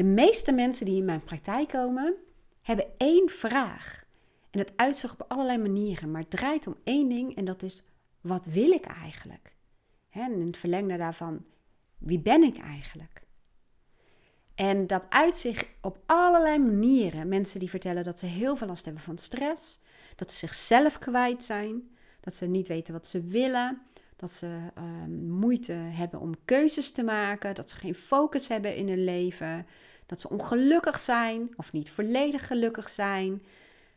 De meeste mensen die in mijn praktijk komen, hebben één vraag. En het uitzicht op allerlei manieren, maar het draait om één ding en dat is: wat wil ik eigenlijk? en in het verlengde daarvan, wie ben ik eigenlijk? En dat uitzicht op allerlei manieren. Mensen die vertellen dat ze heel veel last hebben van stress, dat ze zichzelf kwijt zijn, dat ze niet weten wat ze willen, dat ze ehm, moeite hebben om keuzes te maken, dat ze geen focus hebben in hun leven, dat ze ongelukkig zijn of niet volledig gelukkig zijn,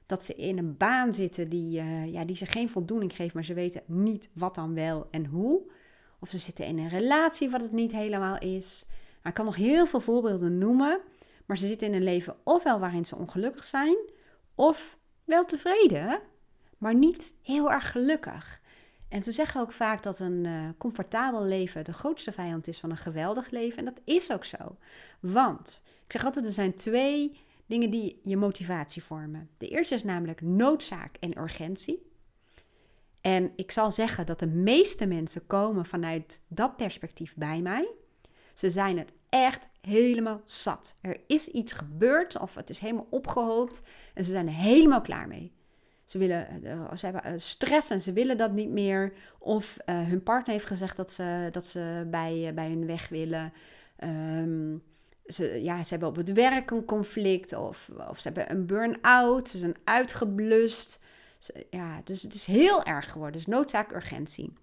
dat ze in een baan zitten die, uh, ja, die ze geen voldoening geeft, maar ze weten niet wat dan wel en hoe. Of ze zitten in een relatie wat het niet helemaal is. Ik kan nog heel veel voorbeelden noemen, maar ze zitten in een leven ofwel waarin ze ongelukkig zijn, of wel tevreden, maar niet heel erg gelukkig. En ze zeggen ook vaak dat een uh, comfortabel leven de grootste vijand is van een geweldig leven. En dat is ook zo. Want, ik zeg altijd, er zijn twee dingen die je motivatie vormen. De eerste is namelijk noodzaak en urgentie. En ik zal zeggen dat de meeste mensen komen vanuit dat perspectief bij mij. Ze zijn het echt helemaal zat. Er is iets gebeurd of het is helemaal opgehoopt en ze zijn er helemaal klaar mee. Ze, willen, uh, ze hebben eh, stress en ze willen dat niet meer. Of hun partner heeft gezegd dat ze, dat ze bij, bij hun weg willen. Um, ze, ja, ze hebben op het werk een conflict of, of ze hebben een burn-out. Ze zijn uitgeblust. ja, dus het is heel erg geworden. Dus noodzaak urgentie.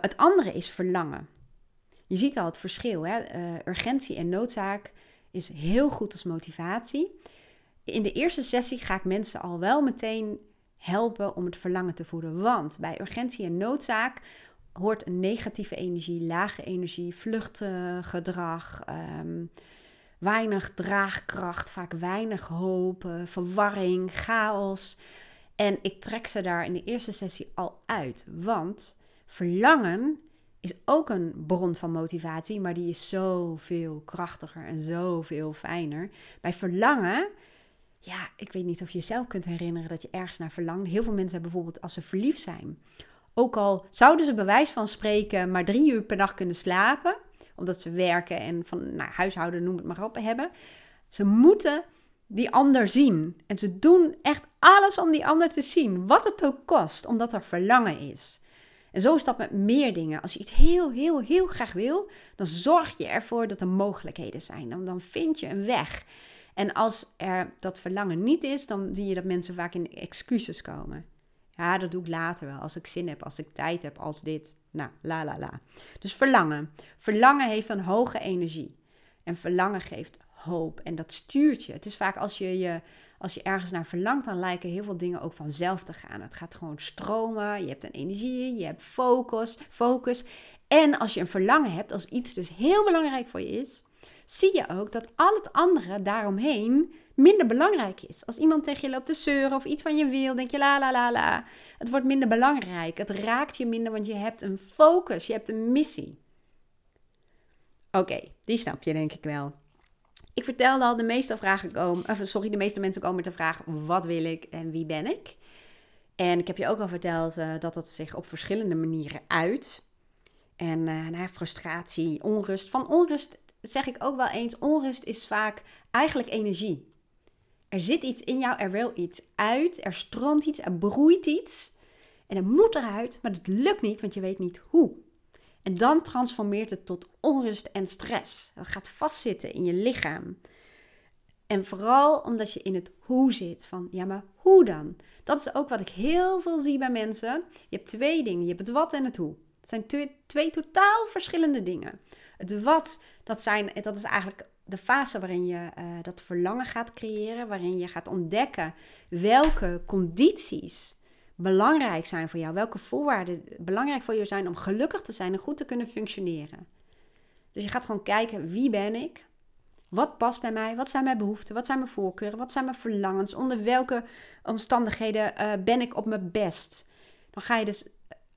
Het andere is verlangen. Je ziet al het verschil. Hè? Urgentie en noodzaak is heel goed als motivatie in de eerste sessie ga ik mensen al wel meteen helpen om het verlangen te voeden. Want bij urgentie en noodzaak hoort negatieve energie, lage energie, vluchtgedrag, um, weinig draagkracht, vaak weinig hoop, verwarring, chaos. En ik trek ze daar in de eerste sessie al uit. Want verlangen is ook een bron van motivatie, maar die is zoveel krachtiger en zoveel fijner. Bij verlangen ja, ik weet niet of je jezelf kunt herinneren dat je ergens naar verlangt. Heel veel mensen hebben bijvoorbeeld als ze verliefd zijn. Ook al zouden ze bewijs van spreken maar drie uur per dag kunnen slapen. Omdat ze werken en van nou, huishouden, noem het maar op, hebben. Ze moeten die ander zien. En ze doen echt alles om die ander te zien. Wat het ook kost, omdat er verlangen is. En zo is dat met meer dingen. Als je iets heel, heel, heel graag wil, dan zorg je ervoor dat er mogelijkheden zijn. Dan, dan vind je een weg. En als er dat verlangen niet is, dan zie je dat mensen vaak in excuses komen. Ja, dat doe ik later wel. Als ik zin heb, als ik tijd heb, als dit. Nou, la la la. Dus verlangen. Verlangen heeft een hoge energie. En verlangen geeft hoop. En dat stuurt je. Het is vaak als je, je, als je ergens naar verlangt, dan lijken heel veel dingen ook vanzelf te gaan. Het gaat gewoon stromen. Je hebt een energie, je hebt focus. focus. En als je een verlangen hebt, als iets dus heel belangrijk voor je is, zie je ook dat al het andere daaromheen minder belangrijk is. Als iemand tegen je loopt te zeuren of iets van je wil, denk je la la la la. Het wordt minder belangrijk. Het raakt je minder, want je hebt een focus, je hebt een missie. Oké, die snap je denk ik wel. Ik vertelde al, de meeste vragen komen, sorry, de meeste mensen komen te vragen: wat wil ik en wie ben ik? En ik heb je ook al verteld uh, dat dat zich op verschillende manieren uit. En uh, nou, frustratie, onrust. Van onrust zeg ik ook wel eens, onrust is vaak eigenlijk energie. Er zit iets in jou, er wil iets uit, er stroomt iets, er broeit iets. En het moet eruit, maar het lukt niet, want je weet niet hoe. En dan transformeert het tot onrust en stress. Dat gaat vastzitten in je lichaam. En vooral omdat je in het hoe zit. Van ja, maar hoe dan? Dat is ook wat ik heel veel zie bij mensen. Je hebt twee dingen. Je hebt het wat en het hoe. Het zijn twee, twee totaal verschillende dingen. Het wat, dat, zijn, dat is eigenlijk de fase waarin je uh, dat verlangen gaat creëren, waarin je gaat ontdekken welke condities belangrijk zijn voor jou, welke voorwaarden belangrijk voor je zijn om gelukkig te zijn en goed te kunnen functioneren. Dus je gaat gewoon kijken wie ben ik, wat past bij mij, wat zijn mijn behoeften, wat zijn mijn voorkeuren, wat zijn mijn verlangens, onder welke omstandigheden uh, ben ik op mijn best. Dan ga je dus,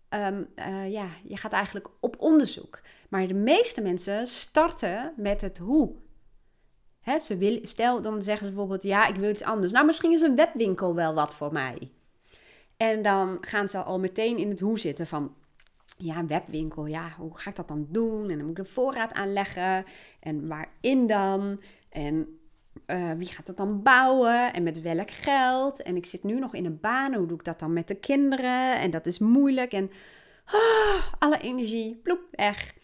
um, uh, ja, je gaat eigenlijk op onderzoek. Maar de meeste mensen starten met het hoe. Ze willen, stel, dan zeggen ze bijvoorbeeld, ja, ik wil iets anders. Nou, misschien is een webwinkel wel wat voor mij. En dan gaan ze al meteen in het hoe zitten van, ja, een webwinkel, ja, hoe ga ik dat dan doen? En dan moet ik de voorraad aanleggen. En waarin dan? En uh, wie gaat dat dan bouwen? En met welk geld? En ik zit nu nog in een baan. Hoe doe ik dat dan met de kinderen? En dat is moeilijk. En ah, alle energie, ploep, weg.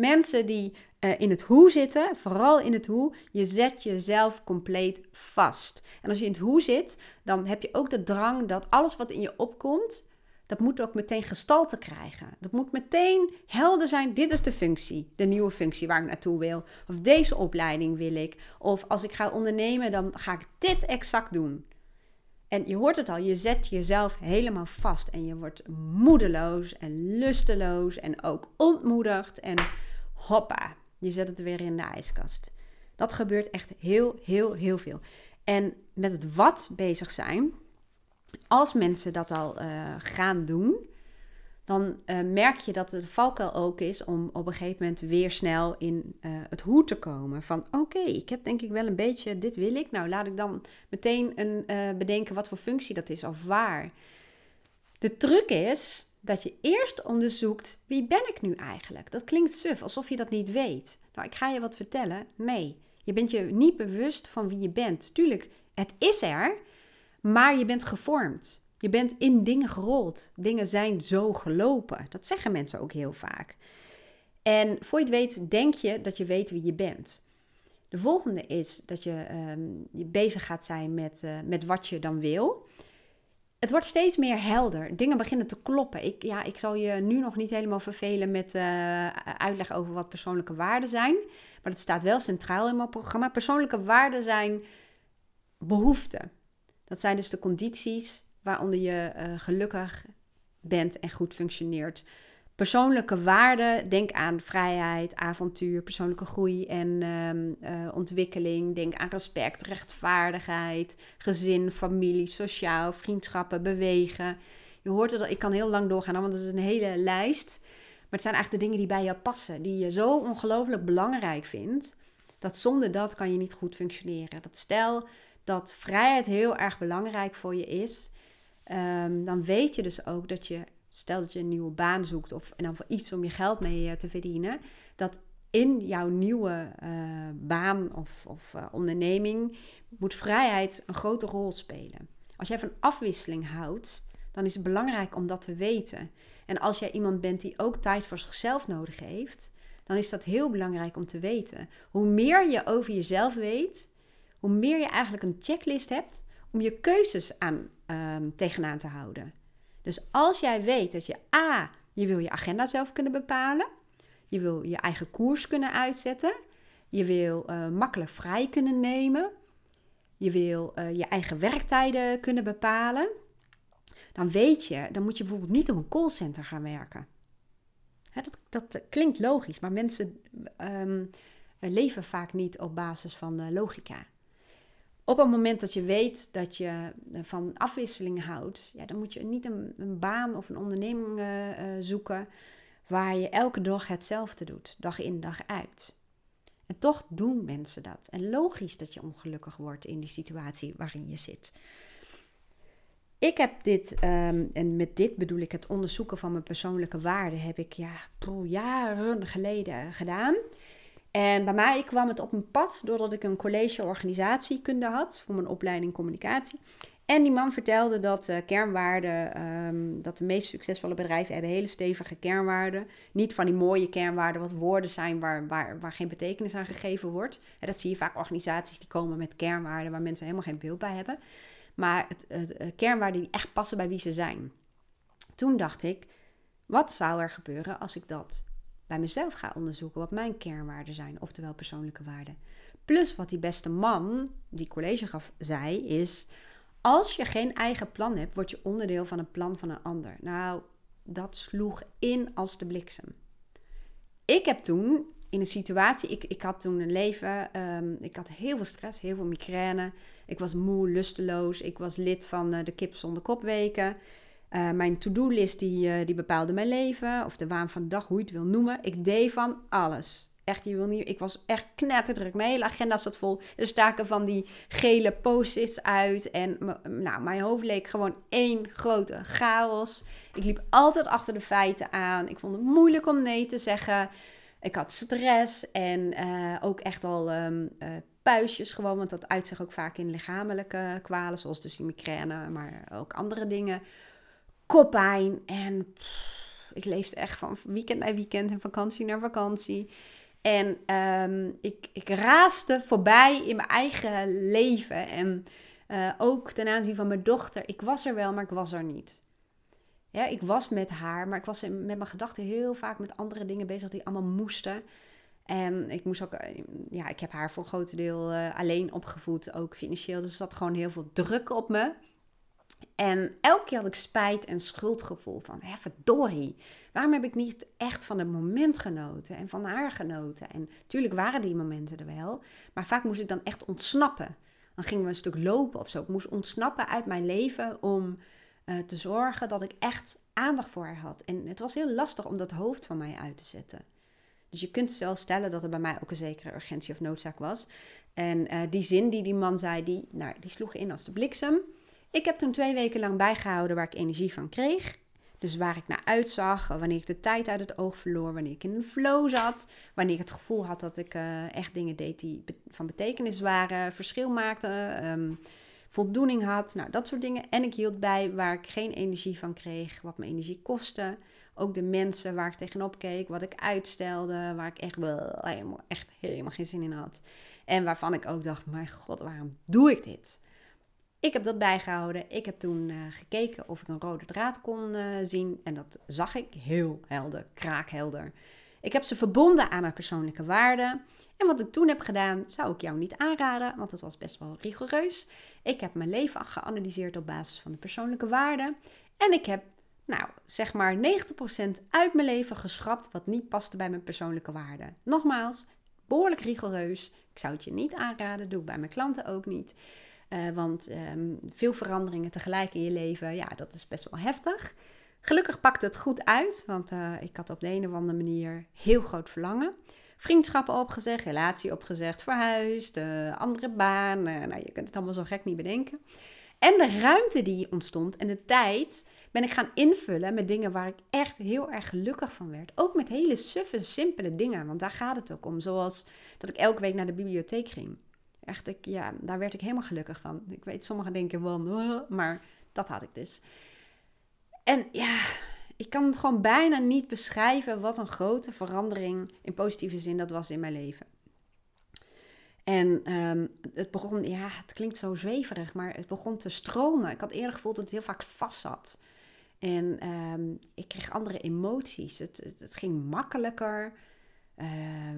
Mensen die uh, in het hoe zitten, vooral in het hoe, je zet jezelf compleet vast. En als je in het hoe zit, dan heb je ook de drang dat alles wat in je opkomt, dat moet ook meteen gestalte krijgen. Dat moet meteen helder zijn. Dit is de functie, de nieuwe functie waar ik naartoe wil. Of deze opleiding wil ik. Of als ik ga ondernemen, dan ga ik dit exact doen. En je hoort het al, je zet jezelf helemaal vast. En je wordt moedeloos en lusteloos en ook ontmoedigd. En hoppa, je zet het weer in de ijskast. Dat gebeurt echt heel, heel, heel veel. En met het wat bezig zijn, als mensen dat al uh, gaan doen, dan uh, merk je dat het valkuil ook is om op een gegeven moment weer snel in uh, het hoe te komen. Van oké, ik heb denk ik wel een beetje, dit wil ik. Nou, laat ik dan meteen een, bedenken wat voor functie dat is of waar. De truc is dat je eerst onderzoekt, wie ben ik nu eigenlijk? Dat klinkt suf, alsof je dat niet weet. Nou, ik ga je wat vertellen. Nee, je bent je niet bewust van wie je bent. Tuurlijk, het is er, maar je bent gevormd. Je bent in dingen gerold. Dingen zijn zo gelopen. Dat zeggen mensen ook heel vaak. En voor je het weet, denk je dat je weet wie je bent. De volgende is dat je, je bezig gaat zijn met, uh, met wat je dan wil. Het wordt steeds meer helder. Dingen beginnen te kloppen. Ik, ja, ik zal je nu nog niet helemaal vervelen met uh, uitleg over wat persoonlijke waarden zijn. Maar dat staat wel centraal in mijn programma. Persoonlijke waarden zijn behoeften. Dat zijn dus de condities waaronder je uh, gelukkig bent en goed functioneert. Persoonlijke waarden, denk aan vrijheid, avontuur, persoonlijke groei en uh, ontwikkeling. Denk aan respect, rechtvaardigheid, gezin, familie, sociaal, vriendschappen, bewegen. Je hoort het, ik kan heel lang doorgaan, want het is een hele lijst. Maar het zijn eigenlijk de dingen die bij jou passen, die je zo ongelooflijk belangrijk vindt, dat zonder dat kan je niet goed functioneren. Dat stel dat vrijheid heel erg belangrijk voor je is, um, dan weet je dus ook dat je, stel dat je een nieuwe baan zoekt of dan voor iets om je geld mee eh, te verdienen, dat in jouw nieuwe uh, baan of, of uh, onderneming moet vrijheid een grote rol spelen. Als jij van afwisseling houdt, dan is het belangrijk om dat te weten. En als jij iemand bent die ook tijd voor zichzelf nodig heeft, dan is dat heel belangrijk om te weten. Hoe meer je over jezelf weet, hoe meer je eigenlijk een checklist hebt om je keuzes aan, um, tegenaan te houden. Dus als jij weet dat je A, je wil je agenda zelf kunnen bepalen, je wil je eigen koers kunnen uitzetten, je wil uh, makkelijk vrij kunnen nemen, je wil uh, je eigen werktijden kunnen bepalen, dan weet je, dan moet je bijvoorbeeld niet op een callcenter gaan werken. Hè, dat, dat klinkt logisch, maar mensen um, leven vaak niet op basis van uh, logica. Op het moment dat je weet dat je eh, van afwisseling houdt, ja, dan moet je niet een, een baan of een onderneming uh, zoeken waar je elke dag hetzelfde doet, dag in dag uit. En toch doen mensen dat. En logisch dat je ongelukkig wordt in die situatie waarin je zit. Ik heb dit, um, en met dit bedoel ik het onderzoeken van mijn persoonlijke waarden, heb ik ja, jaren geleden gedaan. En bij mij kwam het op een pad doordat ik een college organisatiekunde had voor mijn opleiding communicatie. En die man vertelde dat uh, kernwaarden, um, dat de meest succesvolle bedrijven hebben hele stevige kernwaarden. Niet van die mooie kernwaarden, wat woorden zijn waar, waar, waar geen betekenis aan gegeven wordt. Dat zie je vaak organisaties die komen met kernwaarden waar mensen helemaal geen beeld bij hebben. Maar het, het kernwaarden die echt passen bij wie ze zijn. Toen dacht ik, wat zou er gebeuren als ik dat bij mezelf ga onderzoeken wat mijn kernwaarden zijn, oftewel persoonlijke waarden. Plus wat die beste man, die college gaf, zei, is: als je geen eigen plan hebt, word je onderdeel van een plan van een ander. Nou, dat sloeg in als de bliksem. Ik heb toen in een situatie, ik, ik had toen een leven, um, ik had heel veel stress, heel veel migraine. Ik was moe, lusteloos. Ik was lid van uh, de Kip zonder kopweken. Uh, mijn to-do-list die, uh, die bepaalde mijn leven, of de waan van de dag, hoe je het wil noemen. Ik deed van alles. echt, je wil niet, ik was echt knetterdruk. Mijn hele agenda zat vol. Er staken van die gele post-its uit. En nou, mijn hoofd leek gewoon één grote chaos. Ik liep altijd achter de feiten aan. Ik vond het moeilijk om nee te zeggen. Ik had stress en uh, ook echt wel um, uh, puistjes gewoon. Want dat uit zich ook vaak in lichamelijke kwalen. Zoals dus die migraine, maar ook andere dingen. Koppijn en... Ik leefde echt van weekend naar weekend en vakantie naar vakantie. En um, ik, ik raasde voorbij in mijn eigen leven. En uh, ook ten aanzien van mijn dochter. Ik was er wel, maar ik was er niet. Ja, ik was met haar, maar ik was met mijn gedachten heel vaak met andere dingen bezig die allemaal moesten. En ik moest ook, eh, ja, ik heb haar voor een groot deel uh, alleen opgevoed, ook financieel. Dus er zat gewoon heel veel druk op me. En elke keer had ik spijt en schuldgevoel van, hè, verdorie, waarom heb ik niet echt van het moment genoten en van haar genoten? En natuurlijk waren die momenten er wel, maar vaak moest ik dan echt ontsnappen. Dan gingen we een stuk lopen of zo. Ik moest ontsnappen uit mijn leven om uh, te zorgen dat ik echt aandacht voor haar had. En het was heel lastig om dat hoofd van mij uit te zetten. Dus je kunt zelf stellen dat er bij mij ook een zekere urgentie of noodzaak was. En uh, die zin die die man zei, die, nou, die sloeg in als de bliksem. Ik heb toen twee weken lang bijgehouden waar ik energie van kreeg. Dus waar ik naar uitzag, wanneer ik de tijd uit het oog verloor, wanneer ik in een flow zat, wanneer ik het gevoel had dat ik uh, echt dingen deed die van betekenis waren, verschil maakten, um, voldoening had, nou dat soort dingen. En ik hield bij waar ik geen energie van kreeg, wat me energie kostte. Ook de mensen waar ik tegenop keek, wat ik uitstelde, waar ik echt, wel, echt helemaal geen zin in had. En waarvan ik ook dacht, mijn god, waarom doe ik dit? Ik heb dat bijgehouden. Ik heb toen uh, gekeken of ik een rode draad kon uh, zien. En dat zag ik heel helder, kraakhelder. Ik heb ze verbonden aan mijn persoonlijke waarden. En wat ik toen heb gedaan, zou ik jou niet aanraden, want het was best wel rigoureus. Ik heb mijn leven geanalyseerd op basis van de persoonlijke waarden. En ik heb, nou, zeg maar 90% uit mijn leven geschrapt wat niet paste bij mijn persoonlijke waarden. Nogmaals, behoorlijk rigoureus. Ik zou het je niet aanraden, doe ik bij mijn klanten ook niet. Uh, want um, veel veranderingen tegelijk in je leven, ja, dat is best wel heftig. Gelukkig pakte het goed uit, want uh, ik had op de een of andere manier heel groot verlangen. Vriendschappen opgezegd, relatie opgezegd, verhuisd, uh, andere baan. nou, je kunt het allemaal zo gek niet bedenken. En de ruimte die ontstond en de tijd ben ik gaan invullen met dingen waar ik echt heel erg gelukkig van werd. Ook met hele suffe, simpele dingen, want daar gaat het ook om. Zoals dat ik elke week naar de bibliotheek ging. Echt, ja, daar werd ik helemaal gelukkig van. Ik weet, sommigen denken oh, maar dat had ik dus. En ja, ik kan het gewoon bijna niet beschrijven wat een grote verandering in positieve zin dat was in mijn leven. En um, het begon, ja, het klinkt zo zweverig, maar het begon te stromen. Ik had eerder gevoeld dat het heel vaak vast zat. En um, ik kreeg andere emoties. Het, het ging makkelijker. Uh,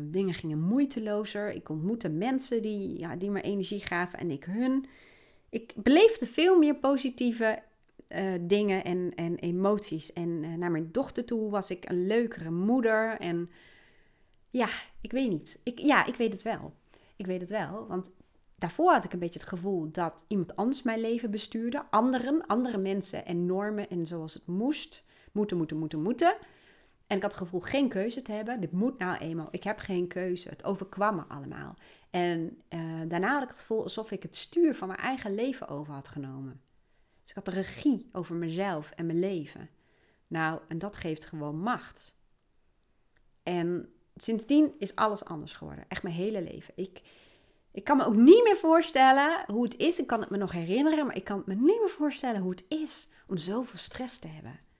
dingen gingen moeitelozer. Ik ontmoette mensen die, ja, die me energie gaven en ik hun. Ik beleefde veel meer positieve uh, dingen en, en emoties. En uh, naar mijn dochter toe was ik een leukere moeder. En ja, ik weet niet. Ik, ja, ik weet het wel. Ik weet het wel. Want daarvoor had ik een beetje het gevoel dat iemand anders mijn leven bestuurde. Anderen, andere mensen en normen en zoals het moest. Moeten, moeten, moeten, moeten. En ik had het gevoel geen keuze te hebben. Dit moet nou eenmaal. Ik heb geen keuze. Het overkwam me allemaal. En uh, daarna had ik het gevoel alsof ik het stuur van mijn eigen leven over had genomen. Dus ik had de regie over mezelf en mijn leven. Nou, en dat geeft gewoon macht. En sindsdien is alles anders geworden. Echt mijn hele leven. Ik, ik kan me ook niet meer voorstellen hoe het is. Ik kan het me nog herinneren, maar ik kan me niet meer voorstellen hoe het is om zoveel stress te hebben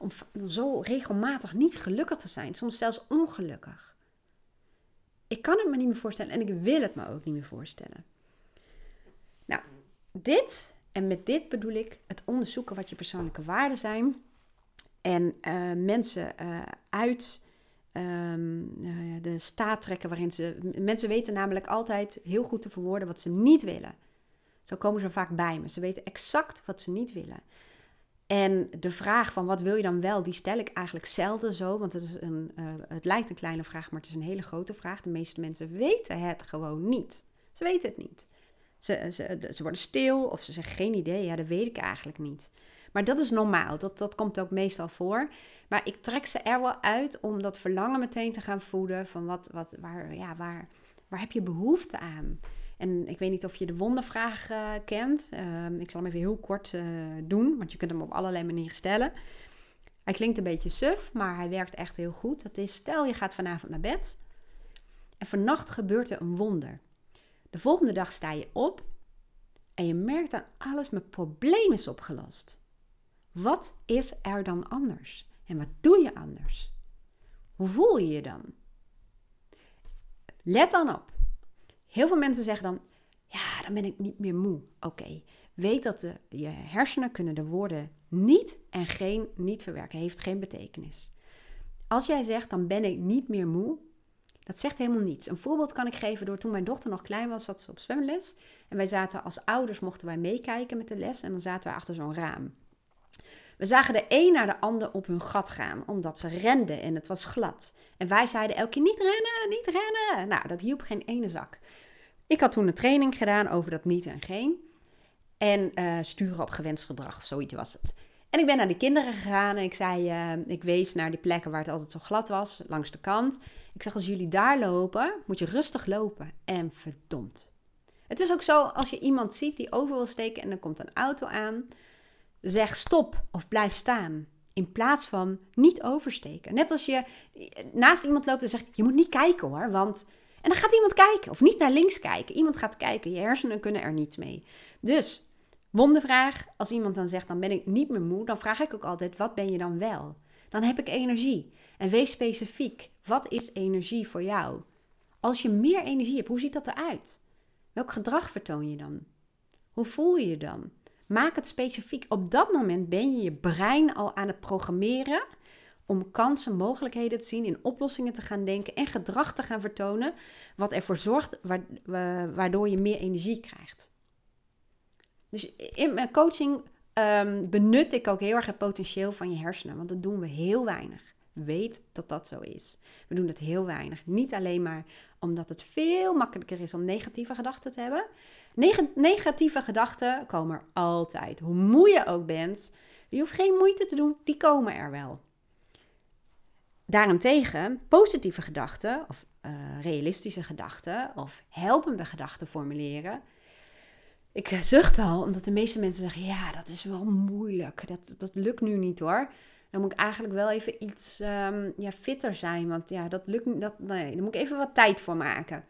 om zo regelmatig niet gelukkig te zijn, soms zelfs ongelukkig. Ik kan het me niet meer voorstellen en ik wil het me ook niet meer voorstellen. Nou, dit, en met dit bedoel ik het onderzoeken wat je persoonlijke waarden zijn en uh, mensen uh, uit um, de staat trekken waarin ze. Mensen weten namelijk altijd heel goed te verwoorden wat ze niet willen. Zo komen ze vaak bij me. Ze weten exact wat ze niet willen. En de vraag van wat wil je dan wel, die stel ik eigenlijk zelden zo. Want het, is een, uh, het lijkt een kleine vraag, maar het is een hele grote vraag. De meeste mensen weten het gewoon niet. Ze weten het niet. Ze, ze, ze worden stil of ze zeggen geen idee. Ja, dat weet ik eigenlijk niet. Maar dat is normaal. Dat, dat komt ook meestal voor. Maar ik trek ze er wel uit om dat verlangen meteen te gaan voeden. Van wat, wat, waar, ja, waar, waar heb je behoefte aan? En ik weet niet of je de wondervraag uh, kent. Ehm, ik zal hem even heel kort uh, doen, want je kunt hem op allerlei manieren stellen. Hij klinkt een beetje suf, maar hij werkt echt heel goed. Dat is, stel je gaat vanavond naar bed en vannacht gebeurt er een wonder. De volgende dag sta je op en je merkt dat alles met probleem is opgelost. Wat is er dan anders? En wat doe je anders? Hoe voel je je dan? Let dan op. Heel veel mensen zeggen dan, ja, dan ben ik niet meer moe. Oké, weet dat de, je hersenen kunnen de woorden niet en geen niet verwerken. Heeft geen betekenis. Als jij zegt, dan ben ik niet meer moe, dat zegt helemaal niets. Een voorbeeld kan ik geven door toen mijn dochter nog klein was, zat ze op zwemles. En wij zaten als ouders, mochten wij meekijken met de les. En dan zaten we achter zo'n raam. We zagen de een naar de ander op hun gat gaan, omdat ze renden en het was glad. En wij zeiden elke keer niet rennen, niet rennen. Nou, dat hielp geen ene zak. Ik had toen een training gedaan over dat niet en geen. En uh, sturen op gewenst gedrag, of zoiets was het. En ik ben naar de kinderen gegaan en ik zei, uh, ik wees naar die plekken waar het altijd zo glad was, langs de kant. Ik zeg, als jullie daar lopen, moet je rustig lopen. En verdomd. Het is ook zo, als je iemand ziet die over wil steken en er komt een auto aan, zeg stop of blijf staan. In plaats van niet oversteken. Net als je naast iemand loopt en zegt, je moet niet kijken hoor, want... En dan gaat iemand kijken, of niet naar links kijken. Iemand gaat kijken, je hersenen kunnen er niets mee. Dus, wondervraag, als iemand dan zegt, dan ben ik niet meer moe, dan vraag ik ook altijd, wat ben je dan wel? Dan heb ik energie. En wees specifiek, wat is energie voor jou? Als je meer energie hebt, hoe ziet dat eruit? Welk gedrag vertoon je dan? Hoe voel je je dan? Maak het specifiek. Op dat moment ben je je brein al aan het programmeren om kansen, mogelijkheden te zien, in oplossingen te gaan denken en gedrag te gaan vertonen, wat ervoor zorgt waardoor je meer energie krijgt. Dus in mijn coaching um, benut ik ook heel erg het potentieel van je hersenen, want dat doen we heel weinig. Weet dat dat zo is. We doen het heel weinig. Niet alleen maar omdat het veel makkelijker is om negatieve gedachten te hebben. Negatieve gedachten komen er altijd. Hoe moe je ook bent, je hoeft geen moeite te doen, die komen er wel. Daarentegen, positieve gedachten of uh, realistische gedachten of helpende gedachten formuleren. Ik zucht al, omdat de meeste mensen zeggen: ja, dat is wel moeilijk. Dat, dat lukt nu niet hoor dan moet ik eigenlijk wel even iets um, ja, fitter zijn. Want ja, dat lukt niet. Dat, nee, daar moet ik even wat tijd voor maken.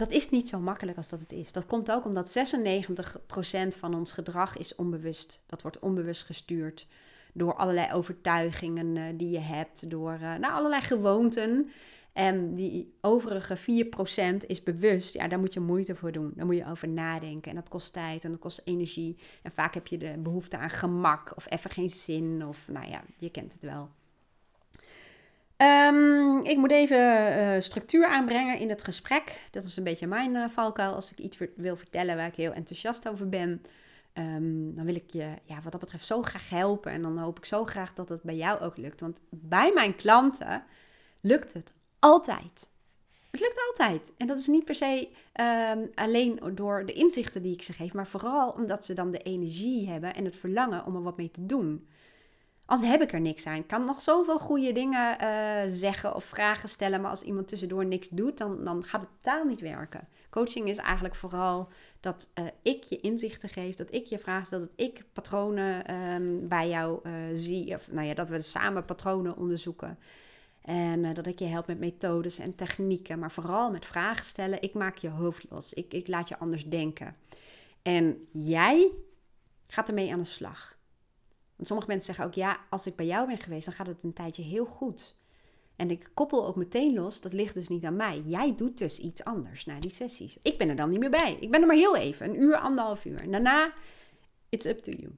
Dat is niet zo makkelijk als dat het is. Dat komt ook omdat 96% van ons gedrag is onbewust. Dat wordt onbewust gestuurd door allerlei overtuigingen uh, die je hebt, door uh, nou, allerlei gewoonten. En die overige 4% is bewust. Ja, daar moet je moeite voor doen. Daar moet je over nadenken. En dat kost tijd en dat kost energie. En vaak heb je de behoefte aan gemak of even geen zin. Of nou ja, je kent het wel. Um, ik moet even uh, structuur aanbrengen in het gesprek. Dat is een beetje mijn uh, valkuil. Als ik iets wil vertellen waar ik heel enthousiast over ben, um, dan wil ik je ja, wat dat betreft zo graag helpen. En dan hoop ik zo graag dat het bij jou ook lukt. Want bij mijn klanten lukt het altijd. Het lukt altijd. En dat is niet per se um, alleen door de inzichten die ik ze geef, maar vooral omdat ze dan de energie hebben en het verlangen om er wat mee te doen. Als heb ik er niks aan. Ik kan nog zoveel goede dingen uh, zeggen of vragen stellen, maar als iemand tussendoor niks doet, dan, dan gaat het totaal niet werken. Coaching is eigenlijk vooral dat uh, ik je inzichten geef, dat ik je vraag stel, dat ik patronen um, bij jou uh, zie, of nou ja, dat we samen patronen onderzoeken. En dat ik je help met methodes en technieken, maar vooral met vragen stellen. Ik maak je hoofd los. Ik, ik laat je anders denken. En jij gaat ermee aan de slag. Want sommige mensen zeggen ook, ja, als ik bij jou ben geweest, dan gaat het een tijdje heel goed. En ik koppel ook meteen los, dat ligt dus niet aan mij. Jij doet dus iets anders na die sessies. Ik ben er dan niet meer bij. Ik ben er maar heel even, een uur, anderhalf uur. Daarna, it's up to you.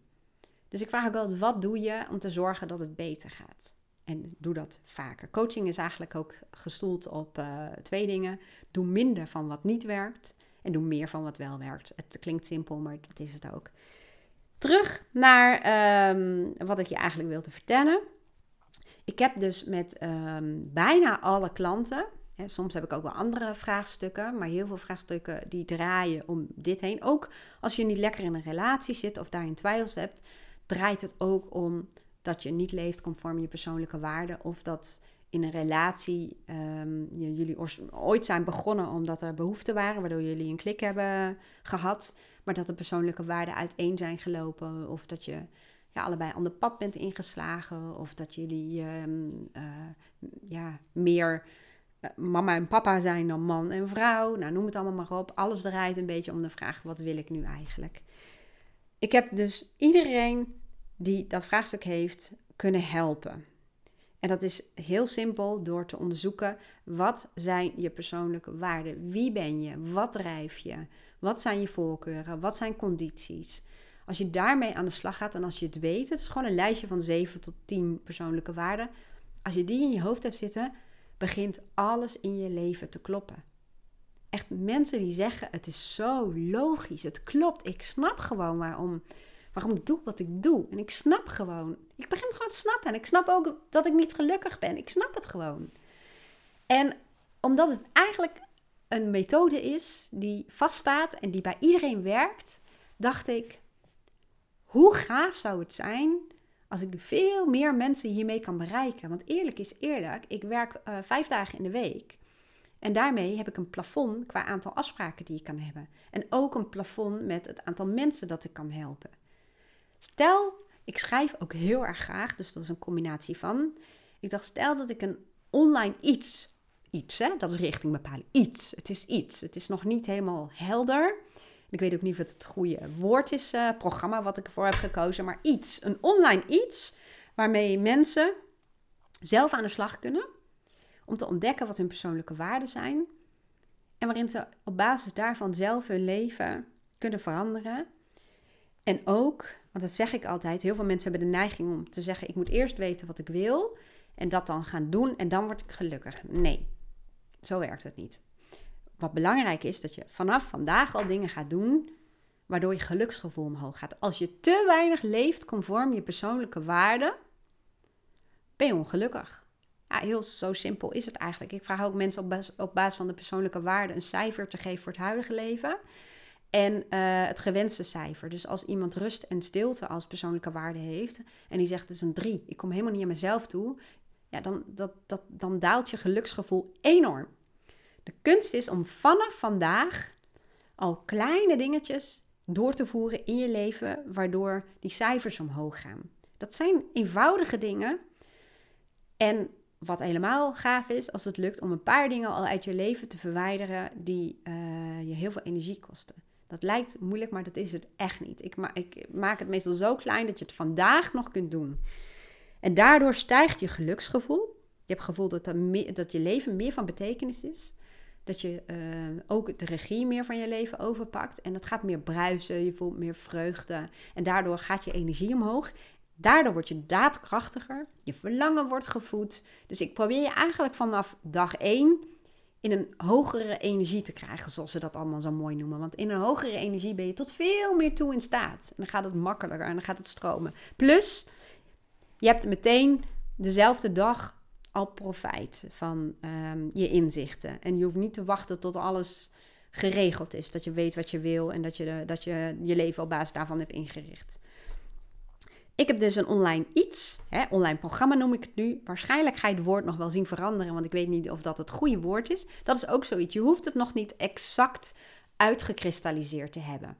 Dus ik vraag ook altijd, wat doe je om te zorgen dat het beter gaat? En doe dat vaker. Coaching is eigenlijk ook gestoeld op uh, twee dingen. Doe minder van wat niet werkt en doe meer van wat wel werkt. Het klinkt simpel, maar dat is het ook. Terug naar um, wat ik je eigenlijk wilde vertellen. Ik heb dus met um, bijna alle klanten, hè, soms heb ik ook wel andere vraagstukken, maar heel veel vraagstukken die draaien om dit heen. Ook als je niet lekker in een relatie zit of daarin twijfels hebt, draait het ook om dat je niet leeft conform je persoonlijke waarden of dat in een relatie um, jullie ooit zijn begonnen omdat er behoeften waren, waardoor jullie een klik hebben gehad, maar dat de persoonlijke waarden uiteen zijn gelopen of dat je ja, allebei ander pad bent ingeslagen of dat jullie um, uh, ja, meer uh, mama en papa zijn dan man en vrouw. Nou, noem het allemaal maar op. Alles draait een beetje om de vraag: wat wil ik nu eigenlijk? Ik heb dus iedereen die dat vraagstuk heeft kunnen helpen. En dat is heel simpel door te onderzoeken wat zijn je persoonlijke waarden? Wie ben je? Wat drijf je? Wat zijn je voorkeuren? Wat zijn condities? Als je daarmee aan de slag gaat en als je het weet, het is gewoon een lijstje van 7 tot 10 persoonlijke waarden. Als je die in je hoofd hebt zitten, begint alles in je leven te kloppen. Echt mensen die zeggen: Het is zo logisch, het klopt, ik snap gewoon waarom waarom doe ik wat ik doe. En ik snap gewoon. Ik begin gewoon te snappen. En ik snap ook dat ik niet gelukkig ben. Ik snap het gewoon. En omdat het eigenlijk een methode is die vaststaat en die bij iedereen werkt, dacht ik: hoe gaaf zou het zijn als ik veel meer mensen hiermee kan bereiken? Want eerlijk is eerlijk, ik werk uh, vijf dagen in de week. En daarmee heb ik een plafond qua aantal afspraken die ik kan hebben. En ook een plafond met het aantal mensen dat ik kan helpen. Stel, ik schrijf ook heel erg graag, dus dat is een combinatie van. Ik dacht, stel dat ik een online iets, iets hè, dat is richting bepalen, iets. Het is iets. Het is nog niet helemaal helder. Ik weet ook niet of het het goede woord is, uh, programma wat ik ervoor heb gekozen, maar iets. Een online iets waarmee mensen zelf aan de slag kunnen om te ontdekken wat hun persoonlijke waarden zijn. En waarin ze op basis daarvan zelf hun leven kunnen veranderen. En ook want dat zeg ik altijd. Heel veel mensen hebben de neiging om te zeggen: ik moet eerst weten wat ik wil en dat dan gaan doen en dan word ik gelukkig. Nee, zo werkt het niet. Wat belangrijk is dat je vanaf vandaag al dingen gaat doen waardoor je geluksgevoel omhoog gaat. Als je te weinig leeft conform je persoonlijke waarden, ben je ongelukkig. Ja, heel zo simpel is het eigenlijk. Ik vraag ook mensen op basis, op basis van de persoonlijke waarden een cijfer te geven voor het huidige leven en uh, het gewenste cijfer. Dus als iemand rust en stilte als persoonlijke waarde heeft en die zegt het is een 3, ik kom helemaal niet aan mezelf toe, ja, dan, dat, dat, dan daalt je geluksgevoel enorm. De kunst is om vanaf vandaag al kleine dingetjes door te voeren in je leven, waardoor die cijfers omhoog gaan. Dat zijn eenvoudige dingen. En wat helemaal gaaf is, als het lukt om een paar dingen al uit je leven te verwijderen die uh, je heel veel energie kosten. Dat lijkt moeilijk, maar dat is het echt niet. Ik, ik maak het meestal zo klein dat je het vandaag nog kunt doen. En daardoor stijgt je geluksgevoel. Je hebt het gevoel dat, dat je leven meer van betekenis is. Dat je uh, ook de regie meer van je leven overpakt. En dat gaat meer bruisen, je voelt meer vreugde. En daardoor gaat je energie omhoog. Daardoor word je daadkrachtiger. Je verlangen wordt gevoed. Dus ik probeer je eigenlijk vanaf dag 1 in een hogere energie te krijgen, zoals ze dat allemaal zo mooi noemen. Want in een hogere energie ben je tot veel meer toe in staat. En dan gaat het makkelijker en dan gaat het stromen. Plus, je hebt meteen dezelfde dag al profijt van ehm, je inzichten. En je hoeft niet te wachten tot alles geregeld is. Dat je weet wat je wil en dat je, dat je je leven op basis daarvan hebt ingericht. Ik heb dus een online iets, hè, online programma noem ik het nu. Waarschijnlijk ga je het woord nog wel zien veranderen, want ik weet niet of dat het goede woord is. Dat is ook zoiets. Je hoeft het nog niet exact uitgekristalliseerd te hebben.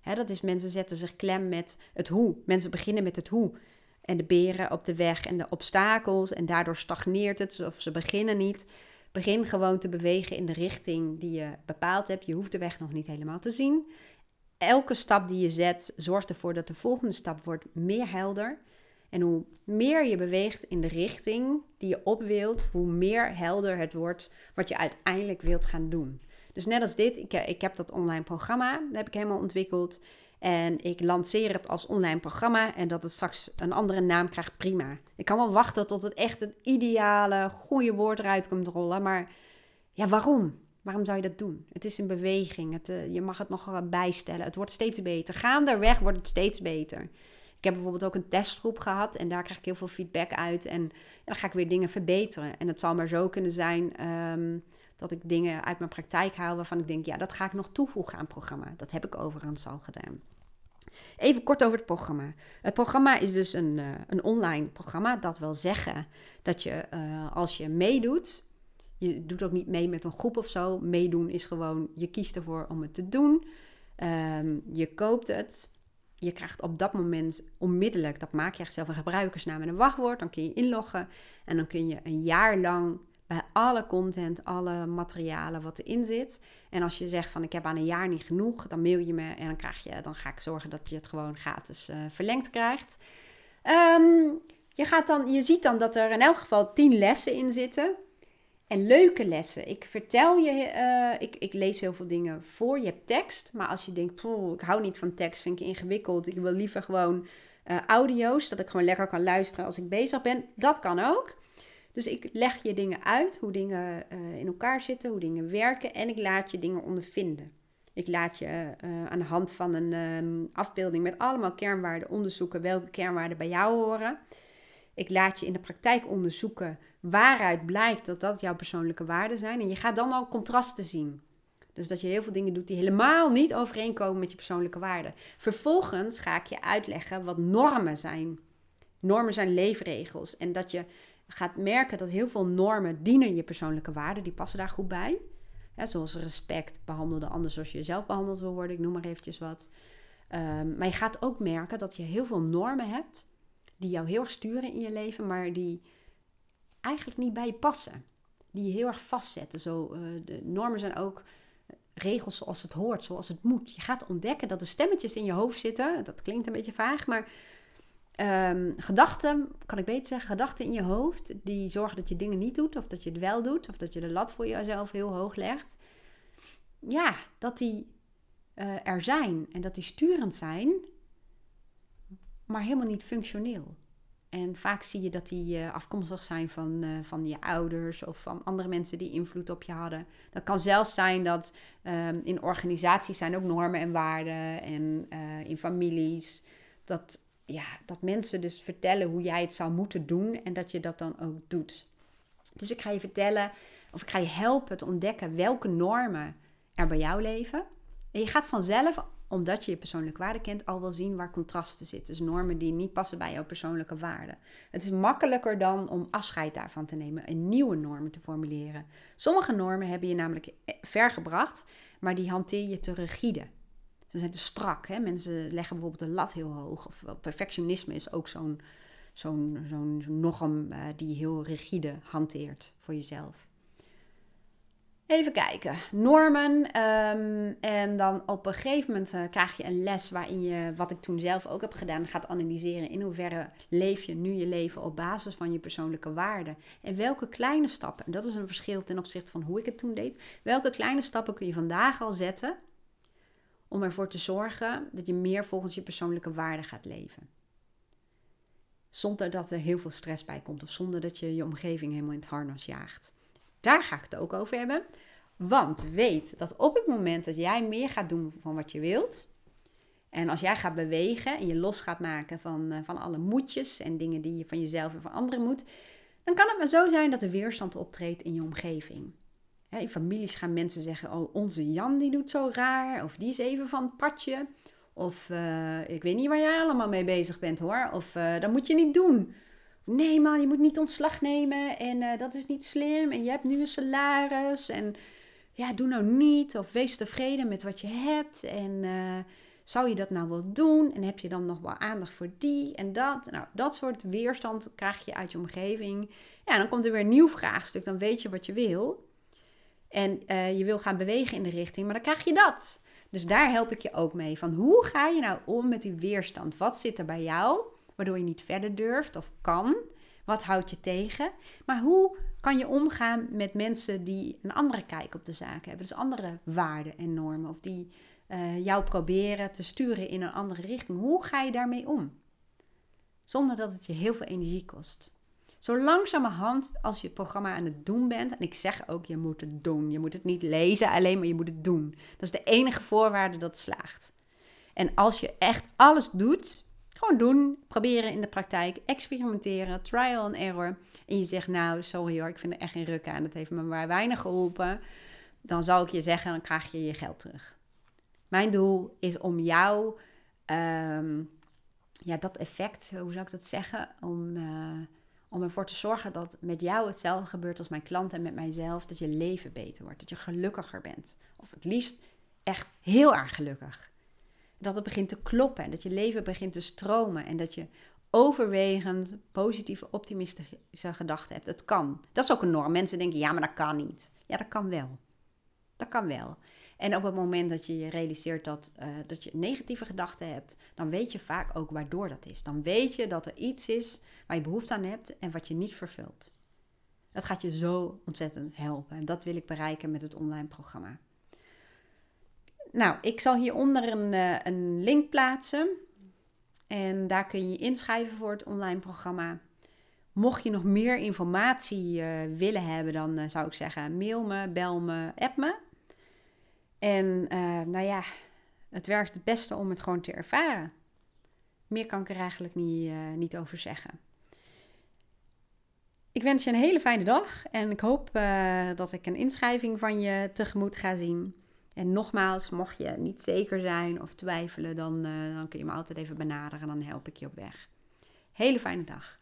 Hè, dat is mensen zetten zich klem met het hoe. Mensen beginnen met het hoe. En de beren op de weg en de obstakels. En daardoor stagneert het of ze beginnen niet. Begin gewoon te bewegen in de richting die je bepaald hebt. Je hoeft de weg nog niet helemaal te zien elke stap die je zet zorgt ervoor dat de volgende stap wordt meer helder. En hoe meer je beweegt in de richting die je op wilt, hoe meer helder het wordt wat je uiteindelijk wilt gaan doen. Dus net als dit, ik, ik heb dat online programma, dat heb ik helemaal ontwikkeld. En ik lanceer het als online programma en dat het straks een andere naam krijgt, prima. Ik kan wel wachten tot het echt het ideale, goede woord eruit komt rollen. Maar ja, waarom? Waarom zou je dat doen? Het is een beweging. Het, uh, je mag het nog bijstellen. Het wordt steeds beter. Gaandeweg wordt het steeds beter. Ik heb bijvoorbeeld ook een testgroep gehad en daar krijg ik heel veel feedback uit. En dan ga ik weer dingen verbeteren. En het zal maar zo kunnen zijn um, dat ik dingen uit mijn praktijk haal waarvan ik denk, ja, dat ga ik nog toevoegen aan het programma. Dat heb ik overigens al gedaan. Even kort over het programma. Het programma is dus een, uh, een online programma. Dat wil zeggen dat je uh, als je meedoet, je doet ook niet mee met een groep of zo. Meedoen is gewoon, je kiest ervoor om het te doen. Um, je koopt het. Je krijgt op dat moment onmiddellijk, dat maak je echt zelf een gebruikersnaam en een wachtwoord. Dan kun je inloggen en dan kun je een jaar lang bij alle content, alle materialen wat erin zit. En als je zegt van ik heb aan een jaar niet genoeg, dan mail je me en dan, krijg je, dan ga ik zorgen dat je het gewoon gratis uh, verlengd krijgt. Um, je, gaat dan, je ziet dan dat er in elk geval 10 lessen in zitten. En leuke lessen. Ik vertel je, uh, ik, ik lees heel veel dingen voor. Je hebt tekst, maar als je denkt, ik hou niet van tekst, vind ik ingewikkeld. Ik wil liever gewoon uh, audio's, dat ik gewoon lekker kan luisteren als ik bezig ben. Dat kan ook. Dus ik leg je dingen uit, hoe dingen uh, in elkaar zitten, hoe dingen werken. En ik laat je dingen ondervinden. Ik laat je aan de hand van een um, afbeelding met allemaal kernwaarden onderzoeken welke kernwaarden bij jou horen. Ik laat je in de praktijk onderzoeken waaruit blijkt dat dat jouw persoonlijke waarden zijn. En je gaat dan al contrasten zien. Dus dat je heel veel dingen doet die helemaal niet overeenkomen met je persoonlijke waarden. Vervolgens ga ik je uitleggen wat normen zijn. Normen zijn leefregels. En dat je gaat merken dat heel veel normen dienen je persoonlijke waarden. Die passen daar goed bij. zoals respect, behandel de ander zoals je jezelf behandeld wil worden. Ik noem maar eventjes wat. Um, maar je gaat ook merken dat je heel veel normen hebt die jou heel erg sturen in je leven, maar die eigenlijk niet bij je passen. Die je heel erg vastzetten. Zo, uh, de normen zijn ook regels zoals het hoort, zoals het moet. Je gaat ontdekken dat er stemmetjes in je hoofd zitten. Dat klinkt een beetje vaag, maar um, gedachten, kan ik beter zeggen, gedachten in je hoofd die zorgen dat je dingen niet doet, of dat je het wel doet, of dat je de lat voor jezelf heel hoog legt. Ja, dat die uh, er zijn en dat die sturend zijn, maar helemaal niet functioneel. En vaak zie je dat die uh, afkomstig zijn van, uh, van je ouders of van andere mensen die invloed op je hadden. Dat kan zelfs zijn dat um, in organisaties zijn ook normen en waarden en uh, in families. Dat, ja, dat mensen dus vertellen hoe jij het zou moeten doen en dat je dat dan ook doet. Dus ik ga je vertellen, of ik ga je helpen te ontdekken welke normen er bij jou leven. En je gaat vanzelf omdat je je persoonlijke waarde kent, al wel zien waar contrasten zitten. Dus normen die niet passen bij jouw persoonlijke waarde. Het is makkelijker dan om afscheid daarvan te nemen en nieuwe normen te formuleren. Sommige normen hebben je namelijk ver gebracht, maar die hanteer je te rigide. Ze zijn te strak. Hè? Mensen leggen bijvoorbeeld de lat heel hoog. Of perfectionisme is ook zo'n zo'n zo'n norm uh, die heel rigide hanteert voor jezelf. Even kijken. Normen. Ehm, en dan op een gegeven moment uh, krijg je een les waarin je, wat ik toen zelf ook heb gedaan, gaat analyseren in hoeverre leef je nu je leven op basis van je persoonlijke waarden. En welke kleine stappen, en dat is een verschil ten opzichte van hoe ik het toen deed, welke kleine stappen kun je vandaag al zetten om ervoor te zorgen dat je meer volgens je persoonlijke waarden gaat leven. Zonder dat er heel veel stress bij komt of zonder dat je je omgeving helemaal in het harnas jaagt. Daar ga ik het ook over hebben. Want weet dat op het moment dat jij meer gaat doen van wat je wilt. En als jij gaat bewegen en je los gaat maken van, uh, van alle moedjes en dingen die je van jezelf en van anderen moet. Dan kan het maar zo zijn dat er weerstand optreedt in je omgeving. in families gaan mensen zeggen, oh onze Jan die doet zo raar. Of die is even van het padje. Of uh, ik weet niet waar jij allemaal mee bezig bent hoor. Of uh, dat moet je niet doen. Nee man, je moet niet ontslag nemen en uh, dat is niet slim en je hebt nu een salaris en ja, doe nou niet of wees tevreden met wat je hebt en uh, zou je dat nou wel doen en heb je dan nog wel aandacht voor die en dat. Nou, dat soort weerstand krijg je uit je omgeving. Ja, dan komt er weer een nieuw vraagstuk, dan weet je wat je wil en uh, je wil gaan bewegen in de richting, maar dan krijg je dat. Dus daar help ik je ook mee van hoe ga je nou om met die weerstand? Wat zit er bij jou? Waardoor je niet verder durft of kan. Wat houdt je tegen? Maar hoe kan je omgaan met mensen die een andere kijk op de zaken hebben? Dus andere waarden en normen. Of die uh, jou proberen te sturen in een andere richting. Hoe ga je daarmee om? Zonder dat het je heel veel energie kost. Zo langzamerhand, als je het programma aan het doen bent, en ik zeg ook, je moet het doen. Je moet het niet lezen alleen, maar je moet het doen. Dat is de enige voorwaarde dat slaagt. En als je echt alles doet gewoon doen, proberen in de praktijk, experimenteren, trial and error. En je zegt, nou, sorry hoor, ik vind er echt geen ruk aan. Dat heeft me maar weinig geholpen. Dan zou ik je zeggen, dan krijg je je geld terug. Mijn doel is om jou ehm, ja, dat effect, hoe zou ik dat zeggen? Om, uh, om ervoor te zorgen dat met jou hetzelfde gebeurt als mijn klant en met mijzelf. Dat je leven beter wordt, dat je gelukkiger bent. Of het liefst echt heel erg gelukkig. Dat het begint te kloppen en dat je leven begint te stromen en dat je overwegend positieve, optimistische gedachten hebt. Het kan. Dat is ook een norm. Mensen denken, ja, maar dat kan niet. Ja, dat kan wel. Dat kan wel. En op het moment dat je je realiseert dat, uh, dat je negatieve gedachten hebt, dan weet je vaak ook waardoor dat is. Dan weet je dat er iets is waar je behoefte aan hebt en wat je niet vervult. Dat gaat je zo ontzettend helpen. En dat wil ik bereiken met het online programma. Nou, ik zal hieronder een, uh, een link plaatsen. En daar kun je inschrijven voor het online programma. Mocht je nog meer informatie uh, willen hebben, dan uh, zou ik zeggen: mail me, bel me, app me. En nou ja, het werkt het beste om het gewoon te ervaren. Meer kan ik er eigenlijk niet, niet over zeggen. Ik wens je een hele fijne dag en ik hoop dat ik een inschrijving van je tegemoet ga zien. En nogmaals, mocht je niet zeker zijn of twijfelen, dan, uh, dan kun je me altijd even benaderen en dan help ik je op weg. Hele fijne dag.